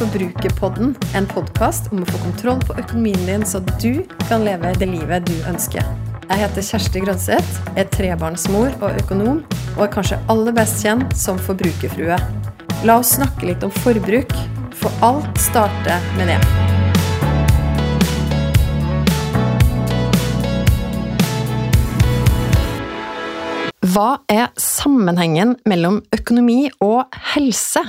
Forbrukerpodden. En podkast om å få kontroll på økonomien din, så du kan leve det livet du ønsker. Jeg heter Kjersti Grønseth, er trebarnsmor og økonom, og er kanskje aller best kjent som forbrukerfrue. La oss snakke litt om forbruk, for alt starter med det. Hva er sammenhengen mellom økonomi og helse?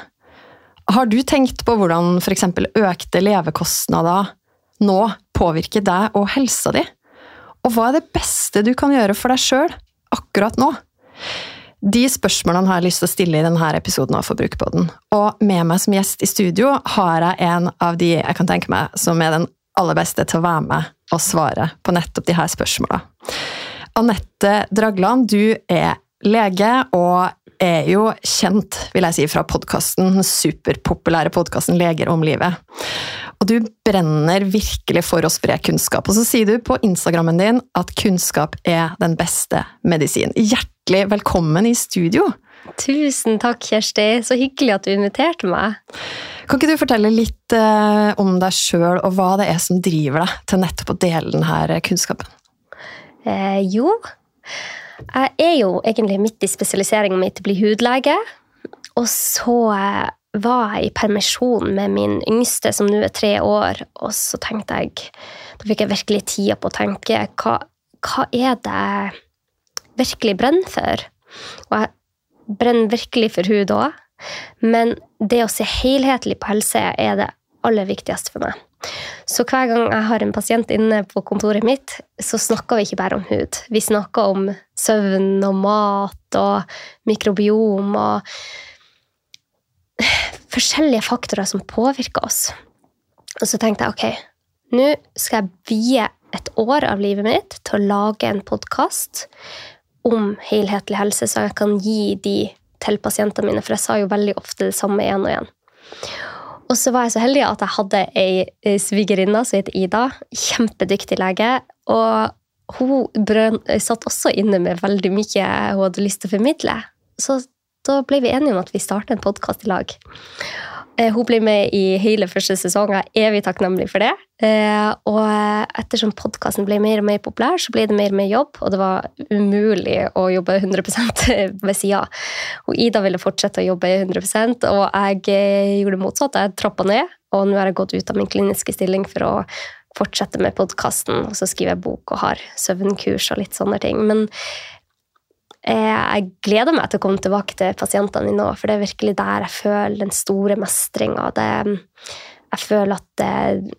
Har du tenkt på hvordan f.eks. økte levekostnader nå påvirker deg og helsa di? Og hva er det beste du kan gjøre for deg sjøl akkurat nå? De spørsmålene har jeg lyst til å stille i denne episoden av Forbrukerpodden. Og med meg som gjest i studio har jeg en av de jeg kan tenke meg som er den aller beste til å være med og svare på nettopp de her spørsmåla. Anette Dragland, du er lege og er jo kjent, vil jeg si, fra podkasten, den superpopulære podkasten Leger om livet. Og du brenner virkelig for å spre kunnskap. Og så sier du på Instagrammen din at kunnskap er den beste medisin. Hjertelig velkommen i studio! Tusen takk, Kjersti. Så hyggelig at du inviterte meg. Kan ikke du fortelle litt eh, om deg sjøl, og hva det er som driver deg til nettopp å dele denne kunnskapen? Eh, jo, jeg er jo egentlig midt i spesialiseringa mi til å bli hudlege. Og så eh, var jeg i permisjon med min yngste, som nå er tre år, og så tenkte jeg Da fikk jeg virkelig tida på å tenke hva, hva er det jeg virkelig brenner for? Og jeg brenner virkelig for hud òg, men det å se helhetlig på helse er det aller viktigste for meg. Så hver gang jeg har en pasient inne på kontoret mitt, så snakker vi ikke bare om hud. Vi snakker om søvn og mat og mikrobiom og forskjellige faktorer som påvirker oss. Og så tenkte jeg ok, nå skal jeg vie et år av livet mitt til å lage en podkast om helhetlig helse, så jeg kan gi de til pasientene mine, for jeg sa jo veldig ofte det samme igjen og igjen. Og så var jeg så heldig at jeg hadde ei svigerinne som het Ida. Kjempedyktig lege. Og hun brøn, satt også inne med veldig mye hun hadde lyst til å formidle. Så da ble vi enige om at vi starter en podkast i lag. Eh, hun ble med i hele første sesong. Jeg er evig takknemlig for det. Eh, og ettersom podkasten ble mer og mer populær, så ble det mer og mer jobb, og det var umulig å jobbe 100% ved sida. Ida ville fortsette å jobbe 100 og jeg gjorde det motsatte. Jeg trappa ned, og nå har jeg gått ut av min kliniske stilling for å fortsette med podkasten, og så skriver jeg bok og har søvnkurs og litt sånne ting. Men jeg gleder meg til å komme tilbake til pasientene mine nå, for det er virkelig der jeg føler den store mestringa. Jeg føler at det,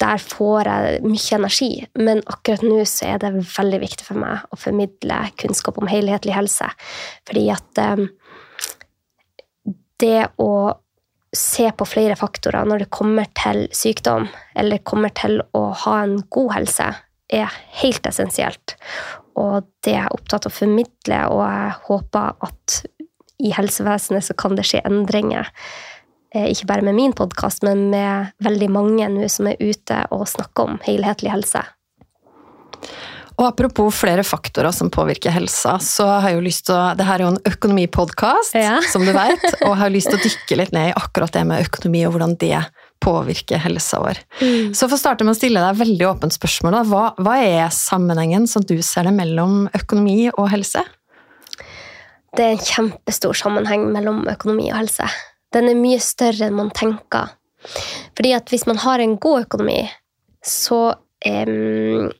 der får jeg mye energi. Men akkurat nå så er det veldig viktig for meg å formidle kunnskap om helhetlig helse. Fordi at um, det å se på flere faktorer når det kommer til sykdom, eller kommer til å ha en god helse, er helt essensielt. Og det er opptatt av å formidle, og jeg håper at i helsevesenet så kan det skje endringer. Eh, ikke bare med min podkast, men med veldig mange nå som er ute og snakker om helhetlig helse. Og Apropos flere faktorer som påvirker helsa, så har jeg jo lyst til å Det her er jo en økonomipodkast, ja. som du vet, og jeg har lyst til å dykke litt ned i akkurat det med økonomi og hvordan det påvirke helsa vår. Mm. Så for å starte med å stille deg veldig åpent spørsmål, hva, hva, er sammenhengen som du ser det mellom økonomi og helse? Det er en kjempestor sammenheng mellom økonomi og helse. Den er mye større enn man tenker. Fordi at hvis man har en god økonomi, så, um,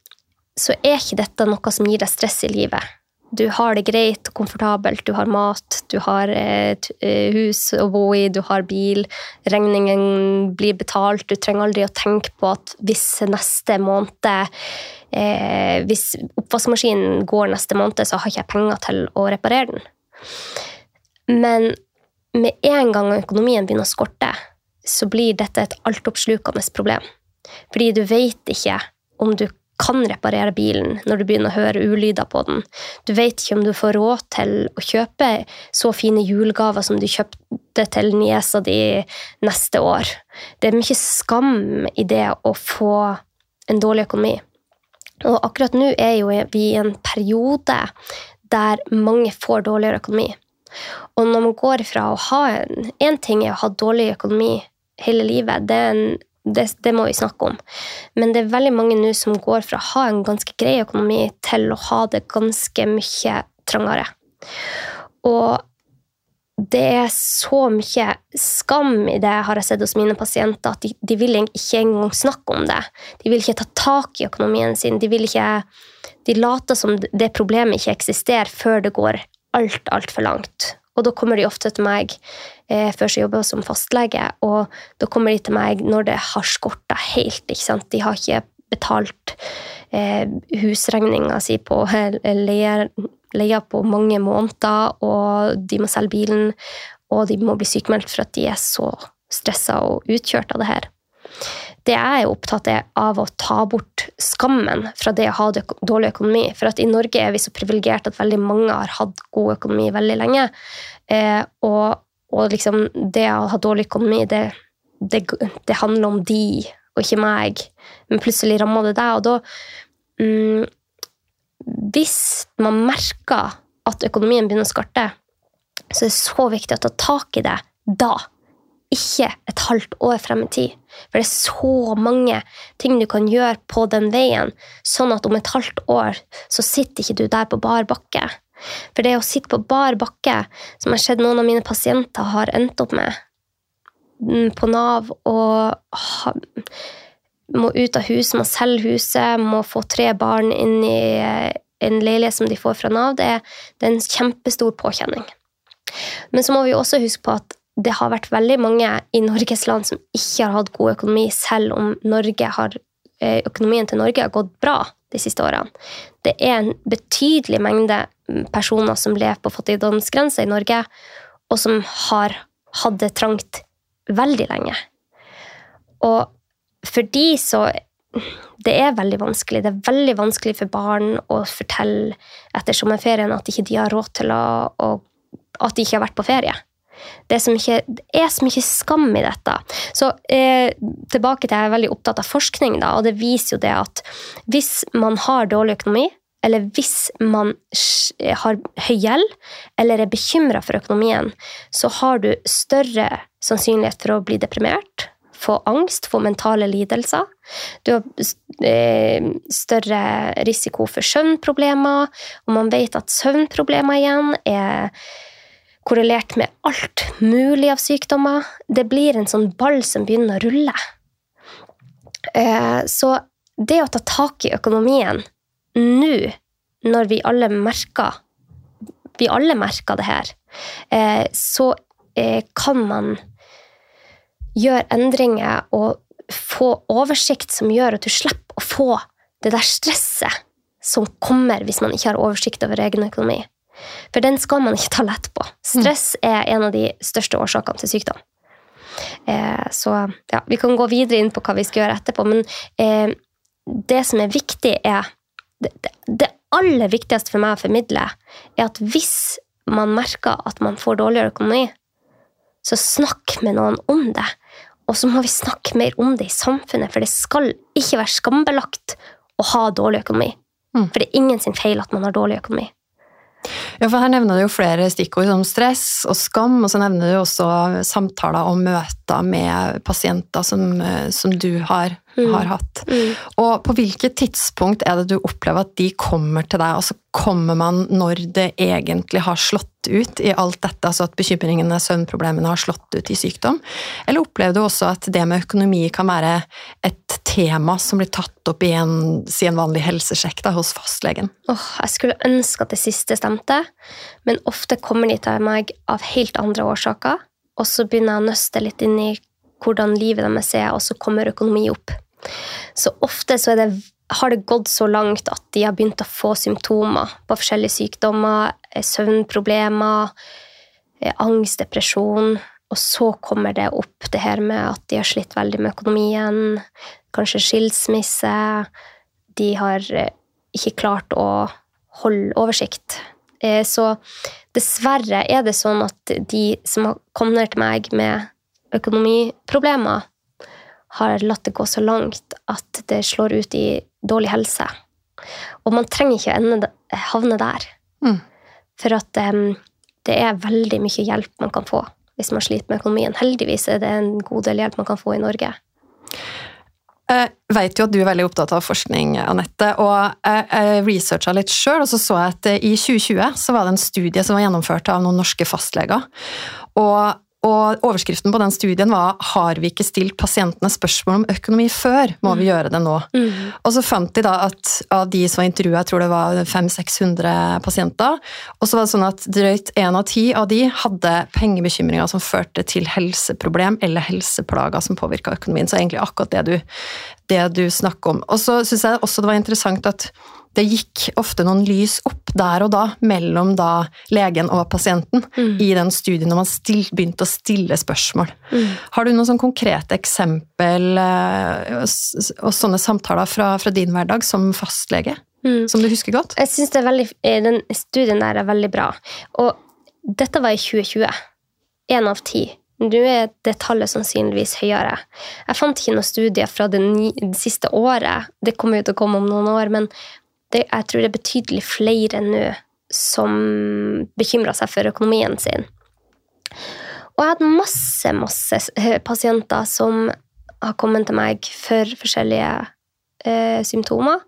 så er ikke dette noe som gir deg stress i livet du har det greit og komfortabelt, du har mat, du har et eh, hus å bo i, du har bil, regningen blir betalt, du trenger aldri å tenke på at hvis neste måned eh, Hvis oppvaskmaskinen går neste måned, så har ikke jeg penger til å reparere den. Men med en gang økonomien begynner å skorte, så blir dette et altoppslukende problem. Fordi du vet ikke om du kan reparere bilen når du begynner å høre ulyder på den. Du vet ikke om du får råd til å kjøpe så fine julegaver som du kjøpte til niesa di neste år. Det er mye skam i det å få en dårlig økonomi. Og akkurat nå er jo vi i en periode der mange får dårligere økonomi. Og når man går fra å ha en Én ting er å ha dårlig økonomi hele livet, det, er en, det, det må vi snakke om. Men det er veldig mange nå som går fra å ha en ganske grei økonomi til å ha det ganske mye trangere. Og det er så mye skam i det, har jeg sett hos mine pasienter, at de, de vil ikke engang snakke om det. De vil ikke ta tak i økonomien sin. De, vil ikke, de later som det problemet ikke eksisterer, før det går alt, altfor langt. Og da kommer de ofte til meg eh, før jeg jobber som fastlege, og da kommer de til meg når det har skorta helt. ikke sant? De har ikke betalt eh, husregninga si på leie, leia på mange måneder, og de må selge bilen, og de må bli sykemeldt for at de er så stressa og utkjørt av det her. Det jeg er opptatt av å ta bort skammen fra det å ha dårlig økonomi. For at i Norge er vi så privilegerte at veldig mange har hatt god økonomi veldig lenge. Eh, og, og liksom det å ha dårlig økonomi, det, det, det, handler om de og ikke meg. Men plutselig rammer det deg, og da mm, hvis man merker at økonomien begynner å skarte, så er det så viktig å ta tak i det da. Ikke et halvt år frem i tid. For det er så mange ting du kan gjøre på den veien, sånn at om et halvt år så sitter ikke du der på bar bakke. For det å sitte på bar bakke, som har skjedd noen av mine pasienter har endt opp med mm, på Nav, og ha, må ut av huset, må selge huset, må få tre barn inn i en leilighet som de får fra Nav, det det er en kjempestor påkjenning. Men så må vi også huske på at det har vært veldig mange i Norges land som ikke har hatt god økonomi, selv om har, eh, økonomien til Norge har gått bra de siste årene. Det er en betydelig mengde personer som lever på fattigdomsgrensa i Norge, og som har hatt det trangt veldig lenge. Og for de så det er veldig vanskelig. Det er veldig vanskelig for barn å fortelle etter sommerferien at ikke de har råd til å, å At de ikke har vært på ferie. Det mye, det er så mye skam i dette. Så eh, tilbake til Jeg er veldig opptatt av forskning, da, og det viser jo det at hvis man har dårlig økonomi, eller hvis man har høy gjeld eller er bekymra for økonomien, så har du større sannsynlighet for å bli deprimert, få angst, få mentale lidelser. Du har eh, større risiko for søvnproblemer, og man vet at søvnproblemer igjen er korrelert med alt mulig av sykdommer. Det blir en sånn ball som begynner å rulle. Eh, så det å ta tak i økonomien nå, når vi alle merker vi alle merker det her, eh, så kan man gjøre endringer og få oversikt som gjør at du slipper å få det der stresset som kommer hvis man ikke har oversikt over egen økonomi. For den skal man ikke ta lett på. Stress mm. er en av de største årsakene til sykdom. Eh, så ja, vi kan gå videre inn på hva vi skal gjøre etterpå, men eh, det som er viktig, er det, det, det, aller viktigste for meg å formidle, er at hvis man merker at man får dårligere økonomi, så snakk med noen om det. Og så må vi snakke mer om det i samfunnet, for det skal ikke være skambelagt å ha dårlig økonomi. Mm. For det er ingen sin feil at man har dårlig økonomi. Ja, for Her nevner du jo flere stikkord som stress og skam, og så nevner du også samtaler og møter med pasienter som, som du har, mm. har hatt. Mm. Og på hvilket tidspunkt er det du opplever at de kommer til deg? Altså Kommer man når det egentlig har slått ut i alt dette, altså at bekymringene, søvnproblemene har slått ut i sykdom? Eller opplever du også at det med økonomi kan være et tema som blir tatt opp i en, si en vanlig helsesjekk da, hos fastlegen? Oh, jeg skulle ønske at det siste stemte, men ofte kommer de til meg av helt andre årsaker. Og så begynner jeg å nøste litt inn i hvordan livet deres er, og så kommer økonomi opp. Så ofte så det har det gått så langt at de har begynt å få symptomer på forskjellige sykdommer, eh, søvnproblemer, eh, angst, depresjon. Og så kommer det opp det her med at de har slitt veldig med økonomien, kanskje skilsmisse. De har eh, ikke klart å holde oversikt. Så dessverre er det sånn at de som har kommet til meg med økonomiproblemer, har latt det gå så langt at det slår ut i dårlig helse. Og man trenger ikke ende, havne der. Mm. For at um, det er veldig mye hjelp man kan få hvis man sliter med økonomien. Heldigvis er det en god del hjelp man kan få i Norge. Jeg vet jo at du er veldig opptatt av forskning, Anette, og jeg researcha litt sjøl, og så så jeg at i 2020 så var det en studie som var gjennomført av noen norske fastleger. Og og overskriften på den studien var 'Har vi ikke stilt pasientene spørsmål om økonomi før? Må vi mm. gjøre det nå?' Mm. Og så fant de da at av de som var intervjua, jeg tror det var 500-600 pasienter, og så var det sånn at drøyt én av ti av de hadde pengebekymringer som førte til helseproblem eller helseplager som påvirka økonomien. Så egentlig akkurat det du, det du snakker om. Og så syns jeg også det var interessant at det gikk ofte noen lys opp der og da mellom da legen og pasienten mm. i den studien når man still, begynte å stille spørsmål. Mm. Har du noen sånn konkrete eksempel eh, og sånne samtaler fra, fra din hverdag som fastlege? Mm. Som du husker godt? Jeg synes eh, Den studien der er veldig bra. Og dette var i 2020. Én av ti. Nå er det tallet sannsynligvis høyere. Jeg fant ikke noen studier fra det, det, siste året. Det kommer jo til å komme om noen år, men det, jeg tror det er betydelig flere nå som bekymrer seg for økonomien sin. Og jeg har hatt masse, masse eh, pasienter som har kommet til meg for forskjellige eh, symptomer.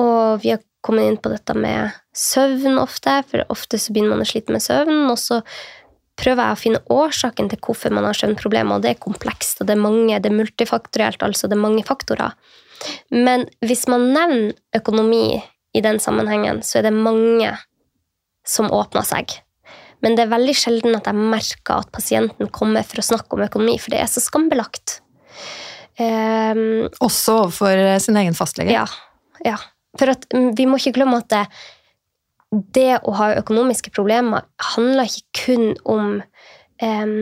Og vi har kommet inn på dette med søvn ofte, for ofte så begynner man å slite med søvn. Og så prøver jeg å finne årsaken til hvorfor man har søvnproblemer, og det er komplekst, og det er mange, det er multifaktorielt, altså det er mange faktorer. Men hvis man nevner økonomi i den sammenhengen, så er det mange som åpner seg. Men det er veldig sjelden at jeg merker at pasienten kommer for å snakke om økonomi, for det er så skambelagt. Um, Også overfor sin egen fastlege? Ja. ja. For at, mm, vi må ikke glemme at det, det å ha økonomiske problemer handler ikke kun om um,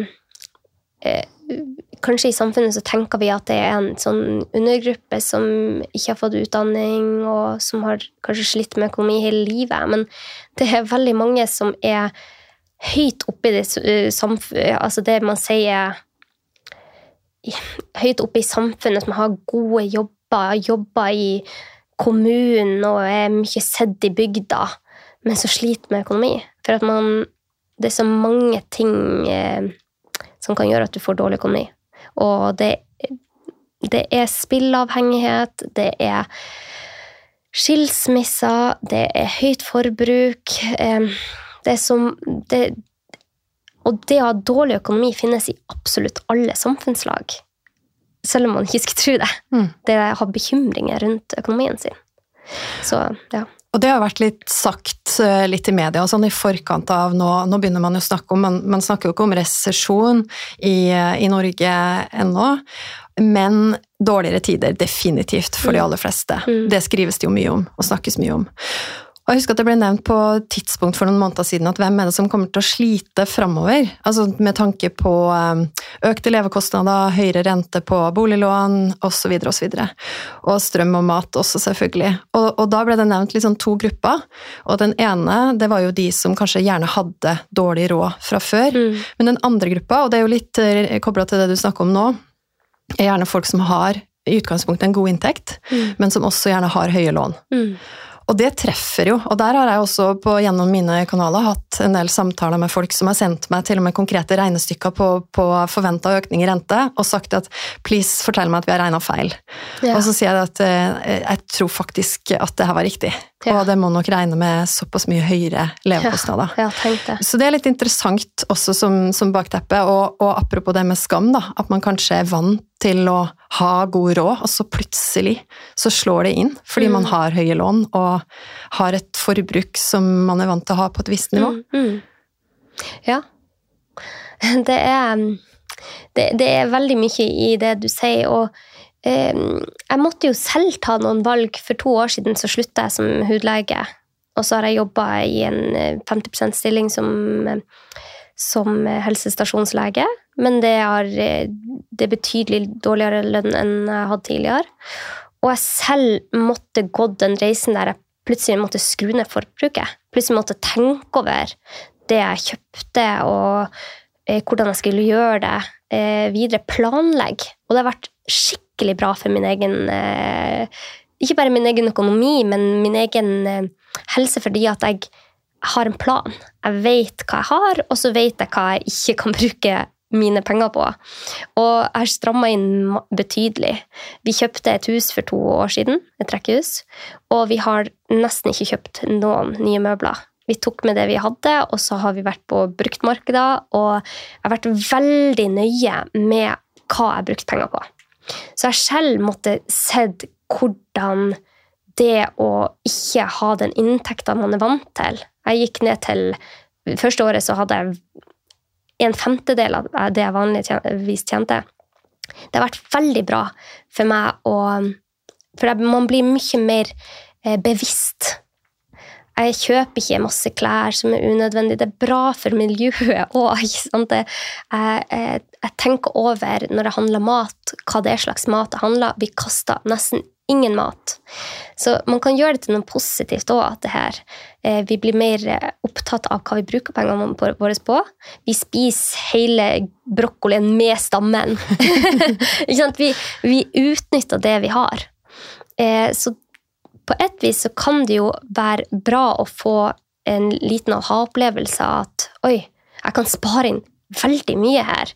kanskje i samfunnet så tenker vi at det er en sånn undergruppe som ikke har fått utdanning, og som har kanskje slitt med økonomi hele livet. Men det er veldig mange som er høyt oppe i det, samfunnet altså det man sier Høyt oppe i samfunnet, som har gode jobber, jobber i kommunen og er mye sett i bygda, men så sliter med økonomi. For at man Det er så mange ting eh, som kan gjøre at du får dårlig økonomi. Og det, det er spillavhengighet, det er skilsmisser, det er høyt forbruk. Det er som det, Og det å ha dårlig økonomi finnes i absolutt alle samfunnslag. Selv om man ikke skulle tro det. Mm. Det å ha bekymringer rundt økonomien sin. Så, ja. Og det har vært litt sagt eh, litt i media sånn i forkant av nå, nå begynner man jo å snakke om Man, man snakker jo ikke om resesjon i, i, Norge ennå, men dårligere tider definitivt for de mm. aller fleste. Mm. Det skrives det jo mye om og snakkes mye om. Og jeg husker at det ble nevnt på tidspunkt for noen måneder siden at hvem er det som kommer til å slite framover? Altså med tanke på um, økte levekostnader, høyere rente på boliglån osv. Og, så videre, og, og strøm og mat også, selvfølgelig. Og, og, da ble det nevnt liksom to grupper. Og den ene det var jo de som kanskje gjerne hadde dårlig råd fra før. Mm. Men den andre gruppa, og det er jo litt eh, kobla til det du snakker om nå, er gjerne folk som har i utgangspunktet en god inntekt, mm. men som også gjerne har høye lån. Mm. Og det treffer jo. Og der har jeg også på, gjennom mine kanaler hatt en del samtaler med folk som har sendt meg til og med konkrete regnestykker på, på forventa økning i rente, og sagt at please, fortell meg at vi har regna feil. Ja. Og så sier jeg at eh, jeg tror faktisk at det her var riktig. Ja. Og det må nok regne med såpass mye høyere levekostnader. Ja, det. Så det er litt interessant også som, som bakteppe. Og, og, apropos det med skam, da, at man kanskje er vant til å ha god råd, og så plutselig så slår det inn fordi mm. man har høye lån og har et forbruk som man er vant til å ha på et visst nivå. Mm, mm. Ja. Det er, det, det er veldig mye i det du sier. og jeg måtte jo selv ta noen valg. For to år siden så slutta jeg som hudlege. Og så har jeg jobba i en 50 %-stilling som, som helsestasjonslege. Men det er, det er betydelig dårligere lønn enn jeg hadde tidligere. Og jeg selv måtte gått den reisen der jeg plutselig måtte skru ned forbruket. Plutselig måtte tenke over det jeg kjøpte, og eh, hvordan jeg skulle gjøre det eh, videre. Planlegge. Og det har vært skikkelig bra for min egen eh, Ikke bare min egen økonomi, men min egen eh, helse, fordi at jeg har en plan. Jeg vet hva jeg har, og så vet jeg hva jeg ikke kan bruke mine penger på. Og jeg har stramma inn betydelig. Vi kjøpte et hus for to år siden, et rekkehus, og vi har nesten ikke kjøpt noen nye møbler. Vi tok med det vi hadde, og så har vi vært på bruktmarkeder, og jeg har vært veldig nøye med hva jeg har brukt penger på. Så jeg selv måtte sett hvordan det å ikke ha den inntekta man er vant til Jeg gikk ned til Første året så hadde jeg en femtedel av det jeg vanligvis tjente. Det har vært veldig bra for meg å For man blir mye mer eh, bevisst. Jeg kjøper ikke masse klær som er unødvendig. Det er bra for miljøet òg. Jeg, jeg, jeg tenker over når det handler mat, hva det er slags mat det handler. Vi kaster nesten ingen mat. Så man kan gjøre det til noe positivt òg, at det her eh, Vi blir mer eh, opptatt av hva vi bruker pengene våre på. Vi spiser hele brokkolien med stammen. Vi, vi utnytter det vi har. Eh, så på et vis så kan det jo være bra å få en liten aha-opplevelse av at oi, jeg kan spare inn veldig mye her.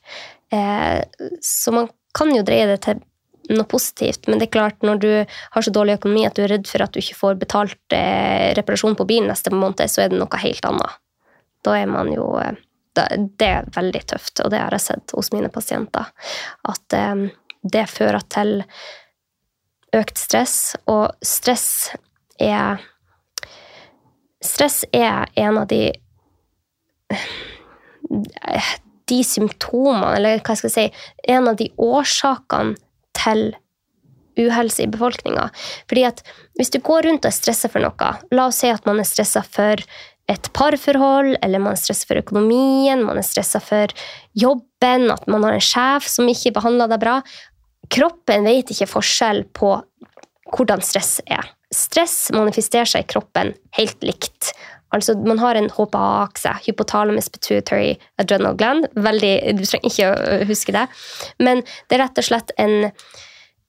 Så man kan jo dreie det til noe positivt, men det er klart når du har så dårlig økonomi at du er redd for at du ikke får betalt eh, reparasjon på bilen neste måned, så er det noe helt annet. Da er man jo eh, da, Det er veldig tøft, og det har jeg sett hos mine pasienter. At eh, det fører til økt stress, og stress er Stress er en av de De symptomene, eller hva skal jeg si, en av de årsakene til uhelse i befolkninga. Fordi at hvis du går rundt og er stressa for noe, la oss si at man er stressa for et parforhold, eller man er stressa for økonomien, man er stressa for jobben, at man har en sjef som ikke behandler deg bra. Kroppen vet ikke forskjell på hvordan stress er. Stress manifesterer seg i kroppen helt likt. Altså, Man har en HPA-akse, hypotalamus pituitary adrenal gland. Veldig, du trenger ikke å huske det. Men det er rett og slett en,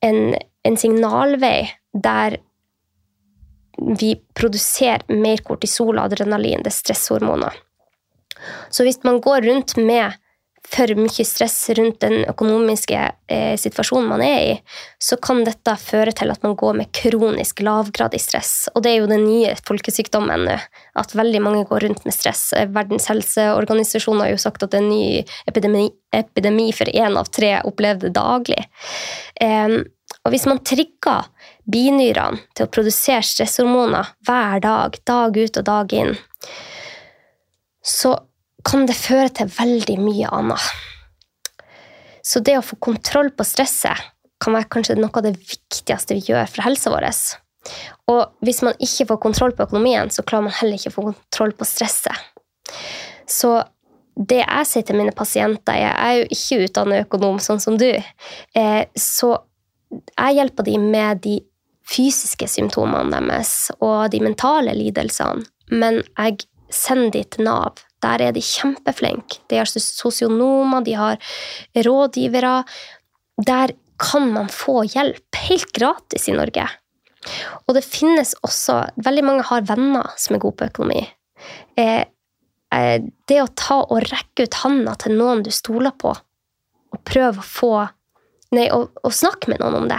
en, en signalvei der vi produserer mer kortisol og adrenalin, det er stresshormoner. Så hvis man går rundt med for mye stress rundt den økonomiske eh, situasjonen man er i, så kan dette føre til at man går med kronisk lavgradig stress. Og det er jo den nye folkesykdommen nå, at veldig mange går rundt med stress. Eh, Verdens helseorganisasjon har jo sagt at det er en ny epidemi, epidemi for én av tre opplevde daglig. Eh, og hvis man trigger binyrene til å produsere stresshormoner hver dag, dag ut og dag inn, så kan det føre til veldig mye annet. Så det å få kontroll på stresset kan være kanskje noe av det viktigste vi gjør for helsa vår. Og hvis man ikke får kontroll på økonomien, så klarer man heller ikke å få kontroll på stresset. Så det jeg sier til mine pasienter Jeg er jo ikke utdannet økonom, sånn som du. Eh, så jeg hjelper dem med de fysiske symptomene deres og de mentale lidelsene. Men jeg sender dem til Nav. Der er de kjempeflinke. De har sosionomer, de har rådgivere. Der kan man få hjelp helt gratis i Norge. Og det finnes også Veldig mange har venner som er gode på økonomi. Eh, eh, det å ta og rekke ut handa til noen du stoler på, og prøve å få Nei, å, å snakke med noen om det.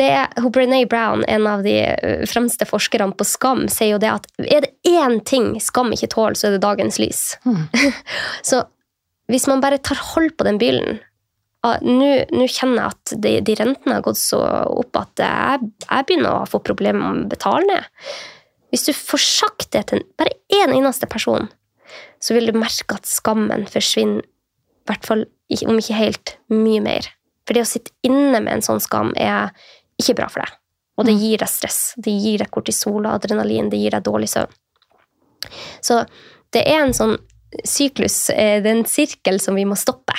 Det er, Brené Brown, en av de eh, fremste forskerne på skam, sier jo det at er det én ting skam ikke tåler, så er det dagens lys. Mm. så hvis man bare tar hold på den byllen ah, nå kjenner jeg at de, de rentene har gått så opp at jeg, jeg begynner å få problemer med å betale ned. Hvis du får sagt det til bare én eneste person, så vil du merke at skammen forsvinner, i hvert fall om ikke helt, mye mer. For det å sitte inne med en sånn skam er ikke bra for deg. Og det gir deg stress. Det gir deg kortisol og adrenalin. Det gir deg dårlig søvn. Så det er en sånn syklus, eh, det er en sirkel som vi må stoppe.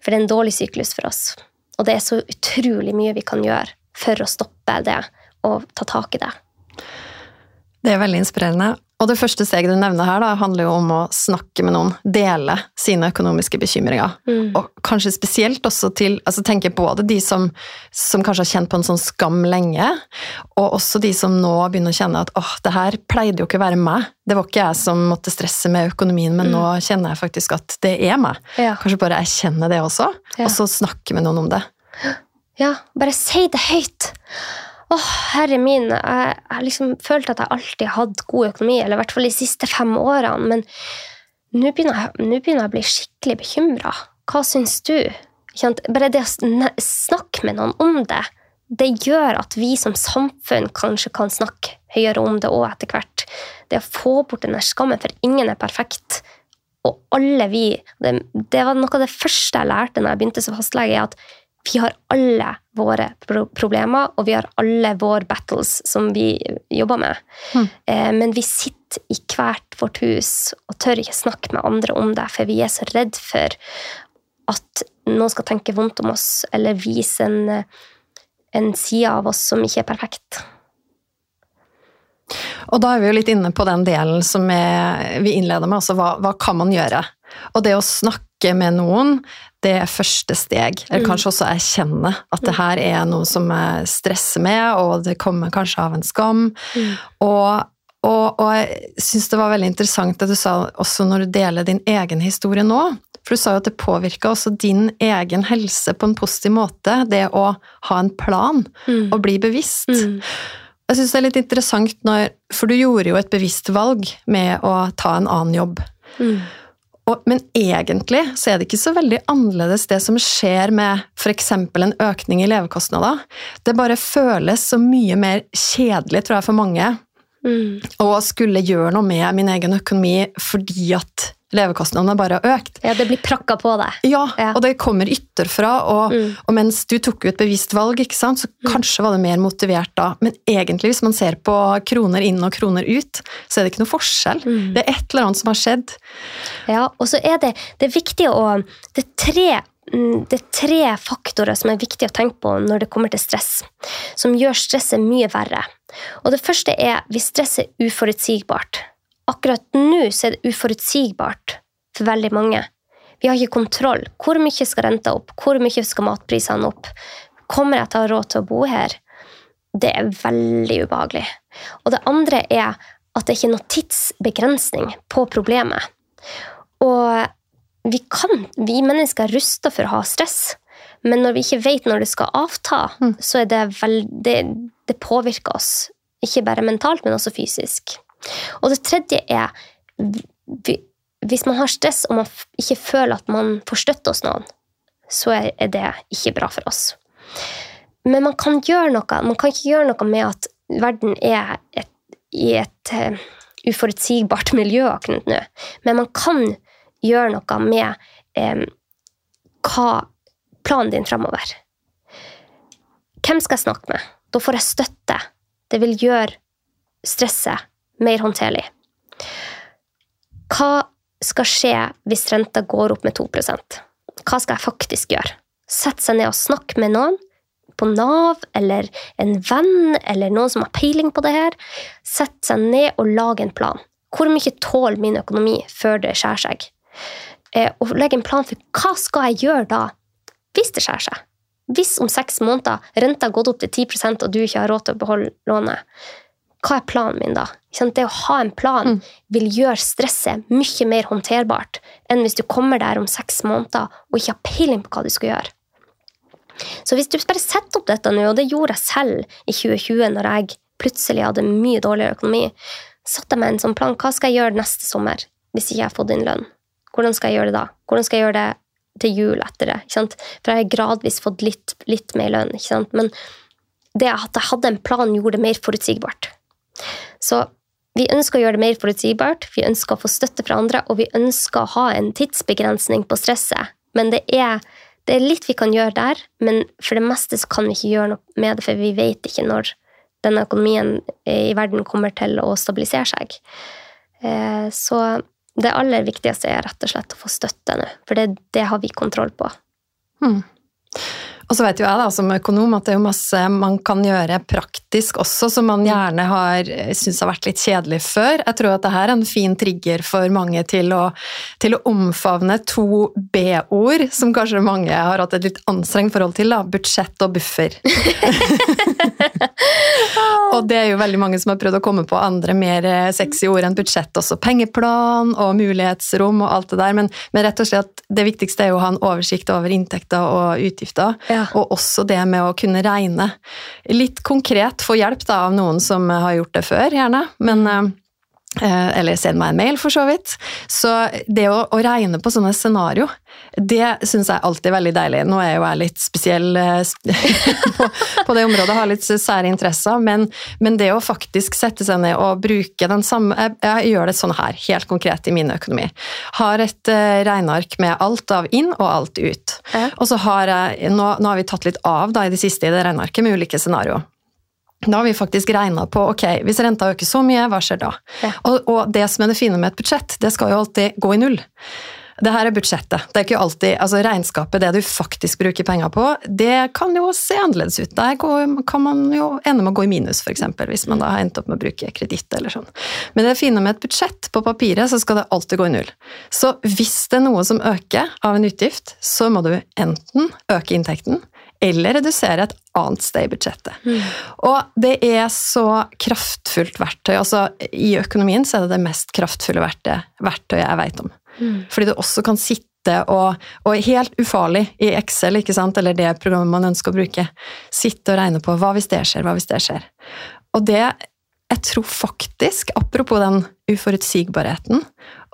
For det er en dårlig syklus for oss. Og det er så utrolig mye vi kan gjøre for å stoppe det og ta tak i det. Det er veldig inspirerende. Og det første steget du nevner her, da, handler jo om å snakke med noen. Dele sine økonomiske bekymringer. Mm. Og kanskje spesielt også til altså tenke både de som, som kanskje har kjent på en sånn skam lenge, og også de som nå begynner å kjenne at åh, det her pleide jo ikke å være meg. Det var ikke jeg som måtte stresse med økonomien, men nå kjenner jeg faktisk at det er meg. Ja. Kanskje bare erkjenne det også, Ja. og så snakke med noen om det. Ja, bare si det høyt. Åh, herre min, jeg har liksom følt at jeg alltid har hatt god økonomi, eller i hvert fall de siste fem årene, men nå begynner begynner jeg å bli skikkelig bekymra. Hva syns du? Bare det å snakke med noen om det, det gjør at vi som samfunn kanskje kan snakke høyere om det òg etter hvert. Det å få bort den skammen, for ingen er perfekt. Og alle vi det, det var noe av det første jeg lærte når jeg begynte som fastlege, er at vi har alle våre pro problemer, og vi har alle våre battles som vi jobber med. Mm. Eh, men vi sitter i hvert vårt hus og tør ikke snakke med andre om det, for vi er så redd for at noen skal tenke vondt om oss, eller vise en, en side av oss som ikke er perfekt. Og da er vi jo litt inne på den delen som er, vi innleder med, altså hva, hva kan man gjøre? Og det å snakke med noen, det er første steg. Eller Mm. kanskje også erkjenne at det her er noe som jeg stresser med, og det kommer kanskje av en skam. Og, og, og jeg syns det var veldig interessant det du sa også når du deler din egen historie nå. For du sa jo at det påvirka også din egen helse på en positiv måte, det å ha en plan Mm. og bli bevisst. Mm. Jeg synes det er litt interessant når For du gjorde jo et bevisst valg med å ta en annen jobb. Mm. Og, men egentlig så er det ikke så veldig annerledes det som skjer med f.eks. en økning i levekostnader. Det bare føles så mye mer kjedelig, tror jeg, for mange Mm. å skulle gjøre noe med min egen økonomi fordi at levekostnadene bare har økt. Ja, det blir prakka på deg. Ja, Ja. og det kommer ytterfra, og, Mm. og mens du tok jo et bevisst valg, ikke sant, så kanskje var det mer motivert da. Men egentlig, hvis man ser på kroner inn og kroner ut, så er det ikke noe forskjell. Mm. Det er et eller annet som har skjedd. Ja, og så er det, det er viktig å det er, tre, mm, det er tre faktorer som er viktig å tenke på når det kommer til stress, som gjør stresset mye verre. Og det første er hvis stress er uforutsigbart. Akkurat nå er det uforutsigbart for veldig mange. Vi har ikke kontroll. Hvor mye skal renta opp? Hvor mye skal matprisene opp? Kommer jeg til å ha råd til å bo her? Det er veldig ubehagelig. Og det andre er at det ikke er noe tidsbegrensning på problemet. Og vi kan, vi mennesker er rusta for å ha stress, men når vi ikke vet når det skal avta, Mm. så er det vel det, det påvirker oss. Ikke bare mentalt, men også fysisk. Og det tredje er hvis man har stress og man ikke føler at man får støtte hos noen, så er, det ikke bra for oss. Men man kan gjøre noe. Man kan ikke gjøre noe med at verden er et, i et uh, uforutsigbart miljø akkurat nå. Men man kan gjøre noe med um, hva planen din framover. Hvem skal jeg snakke med? Da får jeg støtte. Det vil gjøre stresset mer håndterlig. Hva skal skje hvis renta går opp med 2% Hva skal jeg faktisk gjøre? Sette seg ned og snakke med noen på Nav, eller en venn, eller noen som har peiling på det her. Sette seg ned og lage en plan. Hvor mye tåler min økonomi før det skjærer seg? Eh, og legge en plan for hva skal jeg gjøre da, hvis det skjærer seg? Hvis om seks måneder renta har gått opp til 10% og du ikke har råd til å beholde lånet, hva er planen min da? Det å ha en plan Mm. vil gjøre stresset mye mer håndterbart enn hvis du kommer der om seks måneder og ikke har peiling på hva du skal gjøre. Så hvis du bare setter opp dette nå, og det gjorde jeg selv i 2020 når jeg plutselig hadde mye dårligere økonomi, satte jeg meg en sånn plan. Hva skal jeg gjøre neste sommer hvis ikke jeg har fått inn lønn? Hvordan skal jeg gjøre det da? Hvordan skal jeg gjøre det til jul etter det? For jeg har gradvis fått litt, litt mer lønn. Men det at jeg hadde en plan, gjorde det mer forutsigbart. Så vi ønsker å gjøre det mer forutsigbart, vi ønsker å få støtte fra andre, og vi ønsker å ha en tidsbegrensning på stresset. Men det er, det er litt vi kan gjøre der, men for det meste så kan vi ikke gjøre noe med det, for vi vet ikke når denne økonomien i verden kommer til å stabilisere seg. Eh, Så det aller viktigste er rett og slett å få støtte nå, for det, det har vi kontroll på. Hmm. Og så vet jo jeg da, som økonom at det er jo masse man kan gjøre praktisk også, som man gjerne har syntes har vært litt kjedelig før. Jeg tror at det her er en fin trigger for mange til å, til å omfavne to B-ord, som kanskje mange har hatt et litt anstrengt forhold til. da, Budsjett og buffer. og det er jo veldig mange som har prøvd å komme på andre mer sexy ord enn budsjett. Også pengeplan og mulighetsrom og alt det der. Men, men rett og slett, det viktigste er jo å ha en oversikt over inntekter og utgifter. Ja. Og også det med å kunne regne. Litt konkret få hjelp da, av noen som har gjort det før, gjerne. Men eh, eller send meg en mail, for så vidt. Så det å, å regne på sånne scenario, det syns jeg alltid er veldig deilig. Nå er jeg jo jeg litt spesiell på, på, det området, har litt sære interesser, men, men, det å faktisk sette seg ned og bruke den samme Jeg, jeg gjør det sånn her, helt konkret i min økonomi. Har et uh, regneark med alt av inn og alt ut. Ja. Og så har jeg, nå, nå, har vi tatt litt av da, i det siste i det regnearket med ulike scenarioer. Da har vi faktisk regna på ok, hvis renta øker så mye, hva skjer da? Ja. Og, og, det som er det fine med et budsjett, det skal jo alltid gå i null. Det her er budsjettet. Det er ikke alltid, altså Regnskapet, det du faktisk bruker penger på, det kan jo se annerledes ut. Der går, kan man jo ende med å gå i minus, f.eks., hvis man da har endt opp med å bruke kreditt eller sånn. Men det fine med et budsjett på papiret, så skal det alltid gå i null. Så hvis det er noe som øker av en utgift, så må du enten øke inntekten, eller redusere et annet sted i budsjettet. Mm. Og det er så kraftfullt verktøy. altså I økonomien så er det det mest kraftfulle verktøyet, jeg vet om. Mm. Fordi du også kan sitte og, og helt ufarlig i Excel, eller det programmet man ønsker å bruke, sitte og regne på hva hvis det skjer, hva hvis det skjer. Og det jeg tror faktisk, apropos den uforutsigbarheten,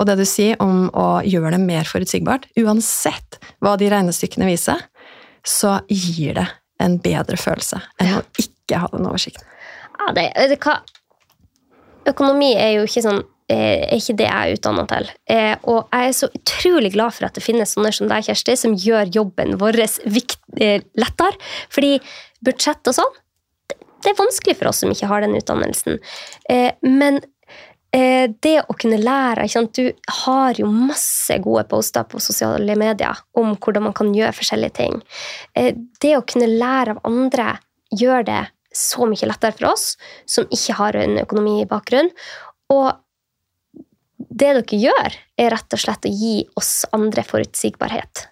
og det du sier om å gjøre det mer forutsigbart, uansett hva de regnestykkene viser, så gir det en bedre følelse enn Ja. å ikke ha den oversikten. Ja, det, det, hva? Økonomi er jo ikke sånn eh, er ikke det jeg er utdanna til. Eh, og jeg er så utrolig glad for at det finnes sånne som deg, Kjersti, som gjør jobben vår eh, lettere. Fordi budsjett og sånn, det, er vanskelig for oss som ikke har den utdannelsen. Men det å kunne lære? Du har jo masse gode poster på sosiale medier om hvordan man kan gjøre forskjellige ting. Eh, det å kunne lære av andre gjør det så mye lettere for oss som ikke har en økonomibakgrunn. Og det dere gjør, er rett og slett å gi oss andre forutsigbarhet.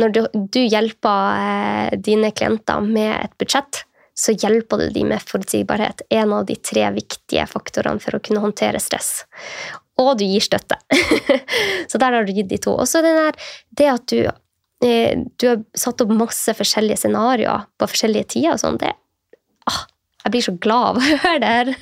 Når du, du hjelper eh, dine klienter med et budsjett, så hjelper du dem med forutsigbarhet. En av de tre viktige faktorene for å kunne håndtere stress. Og du gir støtte. så der har du gitt de to. Og så det, at du, eh, du har satt opp masse forskjellige scenarioer på forskjellige tider. og sånn, det Jeg blir så glad av å høre det her.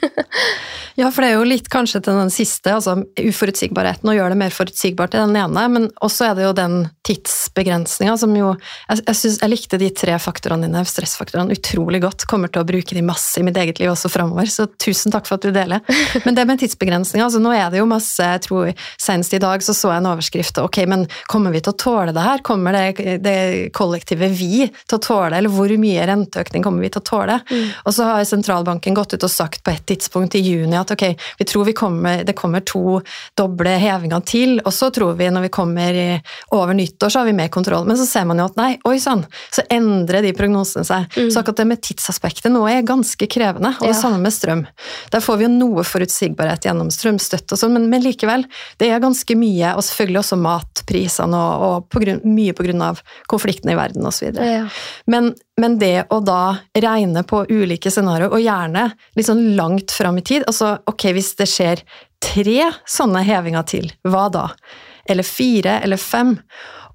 Ja, for det er jo litt kanskje til den siste, altså uforutsigbarheten, å gjøre det mer forutsigbart i den ene, men også er det jo den tidsbegrensninga som jo Jeg, jeg, synes, jeg likte de tre faktorene dine, stressfaktorene, utrolig godt. Kommer til å bruke de masse i mitt eget liv også framover, så tusen takk for at du deler. Men det med tidsbegrensninga, altså nå er det jo masse jeg tror Senest i dag så så jeg en overskrift ok, men kommer vi til å tåle det her? Kommer det, det kollektive vi til å tåle, eller hvor mye renteøkning kommer vi til å tåle? Og så har sentralbanken gått ut og sagt på et tidspunkt i juni at ok, vi tror vi kommer, det kommer to doble hevinger til, og så tror vi når vi kommer i, over nyttår, så har vi mer kontroll. Men så ser man jo at nei, oi sann, så endrer de prognosene seg. Så akkurat det med tidsaspektet nå er ganske krevende, og det Ja. samme med strøm. Der får vi jo noe forutsigbarhet gjennom strømstøtte og sånn, men, men likevel, det er ganske mye, og selvfølgelig også matprisene og, og på grunn, mye på grunn av konfliktene i verden osv. Ja. Men, men det å da regne på ulike scenarioer, og gjerne litt sånn langt fram i tid altså ok, hvis det skjer tre sånne hevinger til, hva da? Eller fire, eller fem?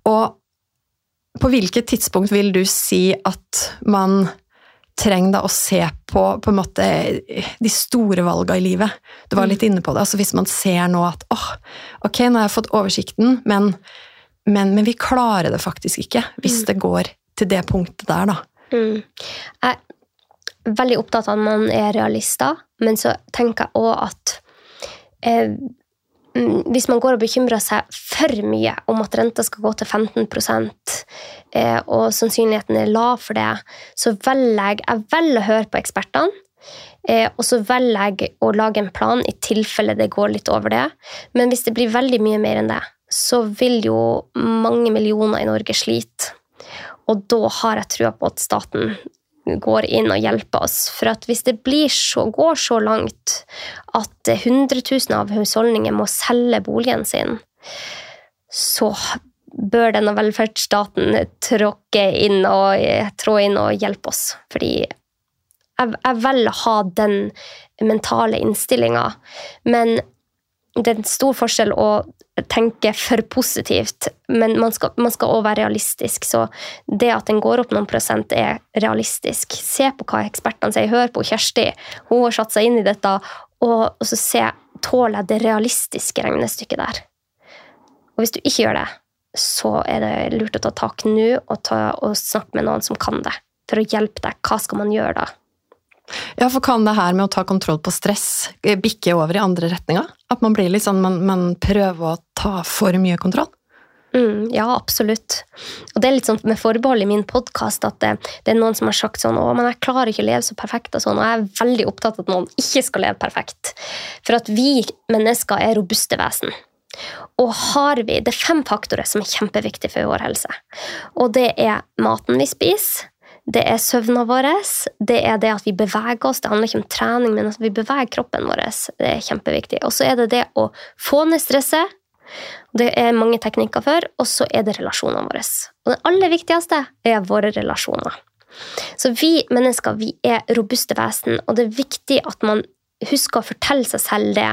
Og på hvilket tidspunkt vil du si at man trenger da å se på på en måte de store valgene i livet? Du var litt inne på det. altså Hvis man ser nå at åh, ok, nå har jeg fått oversikten, men, men, men vi klarer det faktisk ikke hvis det går til det punktet der, da. Mm. Jeg er veldig opptatt av at man er realister, men så tenker jeg òg at eh, mm, hvis man går og bekymrer seg for mye om at renta skal gå til 15 eh, og sannsynligheten er lav for det, så velger jeg, velger å høre på ekspertene. Eh, og så velger jeg å lage en plan i tilfelle det går litt over det. Men hvis det blir veldig mye mer enn det, så vil jo mange millioner i Norge slite. Og da har jeg trua på at staten går inn og hjelper oss. For at hvis det så, går så langt at hundretusener av husholdninger må selge boligen sin, så bør denne velferdsstaten tråkke inn og, trå inn og hjelpe oss. Fordi jeg, jeg velger å ha den mentale innstillinga. Men det er en stor forskjell å tenke for positivt, men man skal, også være realistisk. Så det at den går opp noen prosent, er realistisk. Se på hva ekspertene sier. Hør på Kjersti. Hun har satt seg inn i dette. Og, og så se tåler jeg det realistiske regnestykket der. Og hvis du ikke gjør det, så er det lurt å ta tak nå og, ta, og snakke med noen som kan det, for å hjelpe deg. Hva skal man gjøre da? Ja, for Kan det her med å ta kontroll på stress eh, bikke over i andre retninger? At man blir litt sånn, man, man prøver å ta for mye kontroll? Mm, ja, absolutt. Og det er litt sånn med forbehold i min podkast at det, det, er noen som har sagt sånn 'Å, men jeg klarer ikke å leve så perfekt', og sånn. Og jeg er veldig opptatt av at noen ikke skal leve perfekt. For at vi mennesker er robuste vesen. Og har vi Det er fem faktorer som er kjempeviktige for vår helse. Og det er maten vi spiser, det er søvna vår, det er det at vi beveger oss. Det handler ikke om trening, men at vi beveger kroppen vår. Det er kjempeviktig. Og så er det det å få ned stresset. Det er mange teknikker for. Og så er det relasjonene våre. Og det aller viktigste er våre relasjoner. Så vi mennesker vi er robuste vesen, og det er viktig at man husker å fortelle seg selv det.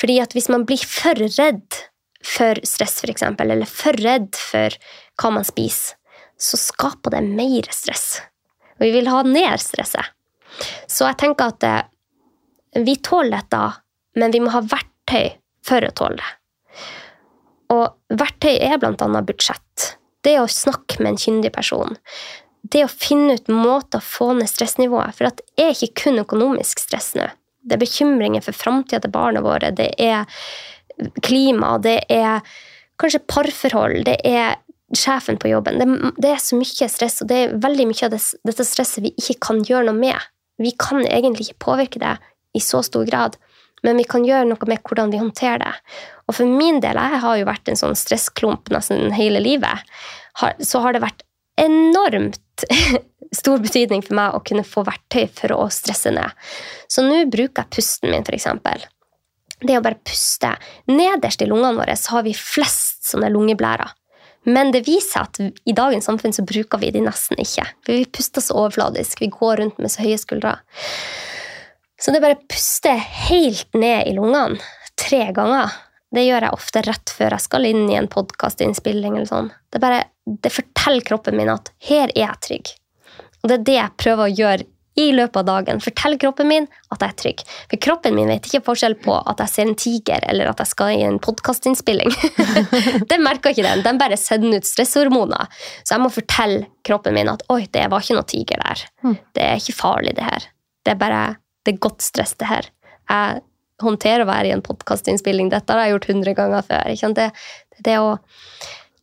Fordi at hvis man blir for redd for stress, f.eks., eller for redd for hva man spiser, så skaper det mer stress. Og vi vil ha ned stresset. Så jeg tenker at eh, vi tåler dette, men vi må ha verktøy for å tåle det. Og verktøy er annet budsjett. Det å snakke med en kyndig person. Det å finne ut måter å få ned stressnivået. For det er ikke kun økonomisk stress nå. Det er bekymringer for framtida til barna våre. Det er klima. Det er kanskje parforhold. Det er sjefen på jobben. Det, det, er så mye stress, og det er veldig mye av det, dette stresset vi ikke kan gjøre noe med. Vi kan egentlig ikke påvirke det i så stor grad, men vi kan gjøre noe med hvordan vi håndterer det. Og for min del, jeg har jo vært en sånn stressklump nesten hele livet, så har det vært enormt stor betydning for meg å kunne få verktøy for å stresse ned. Så nå bruker jeg pusten min, f.eks. Det å bare puste. Nederst i lungene våre så har vi flest sånne lungeblærer. Men det viser at i dagens samfunn så bruker vi de nesten ikke. For vi puster så overfladisk. Vi går rundt med så høye skuldre. Så det bare å puste helt ned i lungene tre ganger. Det gjør jeg ofte rett før jeg skal inn i en podkastinnspilling. Sånn. Det, bare, det forteller kroppen min at her er jeg trygg. Og det er det jeg prøver å gjøre i løpet av dagen. Fortell kroppen min at jeg er trygg. For kroppen min vet ikke forskjell på at jeg ser en tiger eller at jeg skal i en podkastinnspilling. den merker ikke den. Den bare sender ut stresshormoner. Så jeg må fortelle kroppen min at oi, det var ikke noe tiger der. Mm. Det er ikke farlig, det her. Det er bare det er godt stress, det her. Jeg håndterer å være i en podkastinnspilling. Dette har jeg gjort hundre ganger før. Det, det å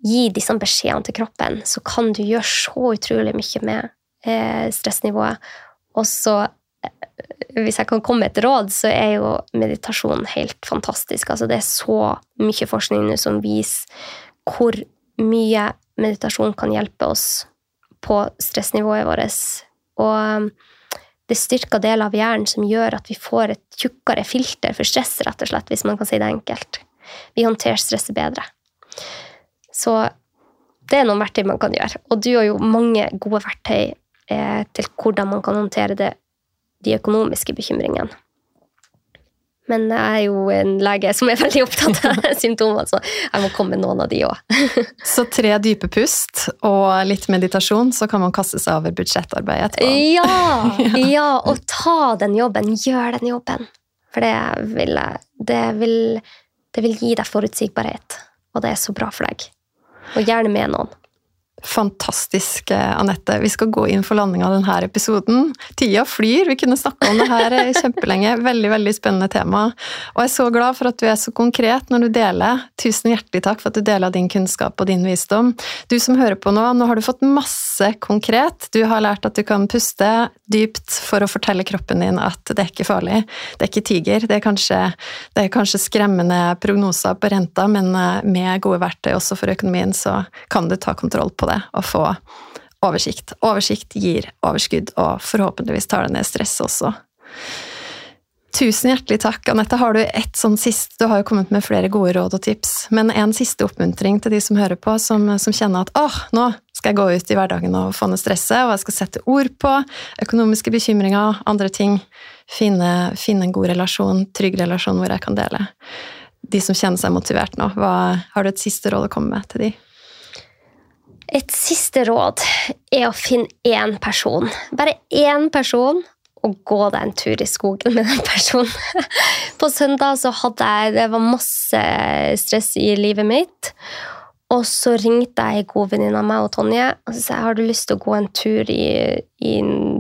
gi disse beskjedene til kroppen, så kan du gjøre så utrolig mye med eh, stressnivået. Og så, hvis jeg kan komme med et råd, så er jo meditasjon helt fantastisk. Altså, det er så mye forskning nå som viser hvor mye meditasjon kan hjelpe oss på stressnivået vårt. Og det styrka deler av hjernen som gjør at vi får et tjukkere filter for stress, rett og slett, hvis man kan si det enkelt. Vi håndterer stresset bedre. Så det er noen verktøy man kan gjøre. Og du har jo mange gode verktøy eh, til hvordan man kan håndtere det, de økonomiske bekymringene. Men jeg er jo en lege som er veldig opptatt av symptomer, så jeg må komme med noen av de òg. så tre dype pust og litt meditasjon, så kan man kaste seg over budsjettarbeidet etterpå? Ja, ja, og ta den jobben. Gjør den jobben. For det vil, det vil, det vil gi deg forutsigbarhet, og det er så bra for deg. Og gjerne med noen. Fantastisk, eh, Anette. Vi skal gå inn for landing av denne episoden. Tida flyr, vi kunne snakka om det her eh, kjempelenge. Veldig veldig spennende tema. Og jeg er så glad for at du er så konkret når du deler. Tusen hjertelig takk for at du deler din kunnskap og din visdom. Du som hører på nå, nå har du fått masse konkret. Du har lært at du kan puste dypt for å fortelle kroppen din at det er ikke farlig. Det er ikke tiger. Det er kanskje, det er kanskje skremmende prognoser på renta, men eh, med gode verktøy også for økonomien, så kan du ta kontroll på det det, å få oversikt. Oversikt gir overskudd, og forhåpentligvis tar det ned stress også. Tusen hjertelig takk. Anette, har du ett sånn sist Du har jo kommet med flere gode råd og tips, men en siste oppmuntring til de som hører på, som, som kjenner at åh, nå skal jeg gå ut i hverdagen og få ned stresset, og jeg skal sette ord på økonomiske bekymringer, andre ting. Finne, finne en god relasjon, trygg relasjon hvor jeg kan dele. De som kjenner seg motivert nå, hva, har du et siste råd å komme med til de? Et siste råd er å finne én person. Bare én person å gå deg en tur i skogen med den personen. På søndag så hadde jeg Det var masse stress i livet mitt. Og så ringte jeg ei god venninne av meg og Tonje og så sa jeg har du lyst til å gå en tur i, i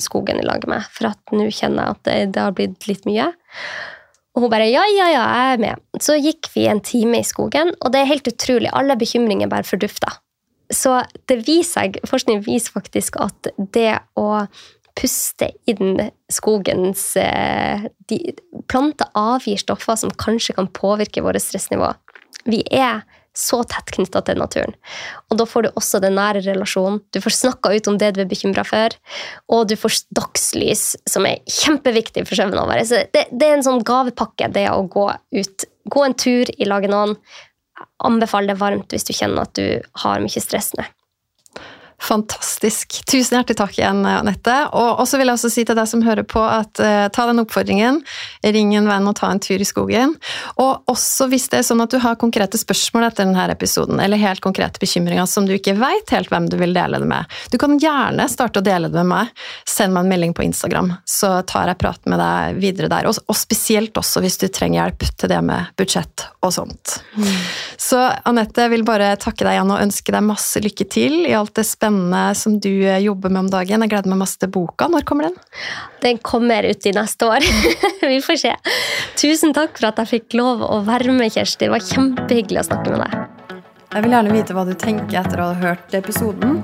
skogen i lag med meg. For at nå kjenner jeg at det, det, har blitt litt mye. Og hun bare ja, ja, ja, jeg er med. Så gikk vi en time i skogen, og det er helt utrolig. Alle bekymringer bare fordufta. Så det viser, forskning viser faktisk at det å puste inn skogens eh, de, Planter avgir stoffer som kanskje kan påvirke vårt stressnivå. Vi er så tett knytta til naturen. Og da får du også den nære relasjonen. Du får snakka ut om det du er bekymra for, og du får dagslys, som er kjempeviktig for søvnen vår. Så det, det, er en sånn gavepakke, det å gå ut. Gå en tur i lag med noen. Anbefaler det varmt hvis du kjenner at du har mye stress nå. Fantastisk. Tusen hjertelig takk igjen, Anette. Og så vil jeg også si til deg som hører på, at eh, ta den oppfordringen. Ring en venn og ta en tur i skogen. Og også hvis det er sånn at du har konkrete spørsmål etter denne episoden, eller helt konkrete bekymringer som du ikke veit helt hvem du vil dele det med, du kan gjerne starte å dele det med meg. Send meg en melding på Instagram, så tar jeg prat med deg videre der. Og, og spesielt også hvis du trenger hjelp til det med budsjett og sånt. Mm. Så Anette, jeg vil bare takke deg igjen og ønske deg masse lykke til i alt det spennende spennende som du eh, jobber med om dagen. Jeg gleder meg masse til boka. Når kommer den? Den kommer ut i neste år. Vi får se. Tusen takk for at jeg fikk lov å være med, Kjersti. Det var kjempehyggelig å snakke med deg. Jeg vil gjerne vite hva du tenker etter å ha hørt episoden.